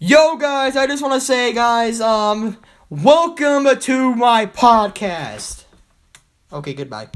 Yo, guys, I just want to say, guys, um, welcome to my podcast. Okay, goodbye.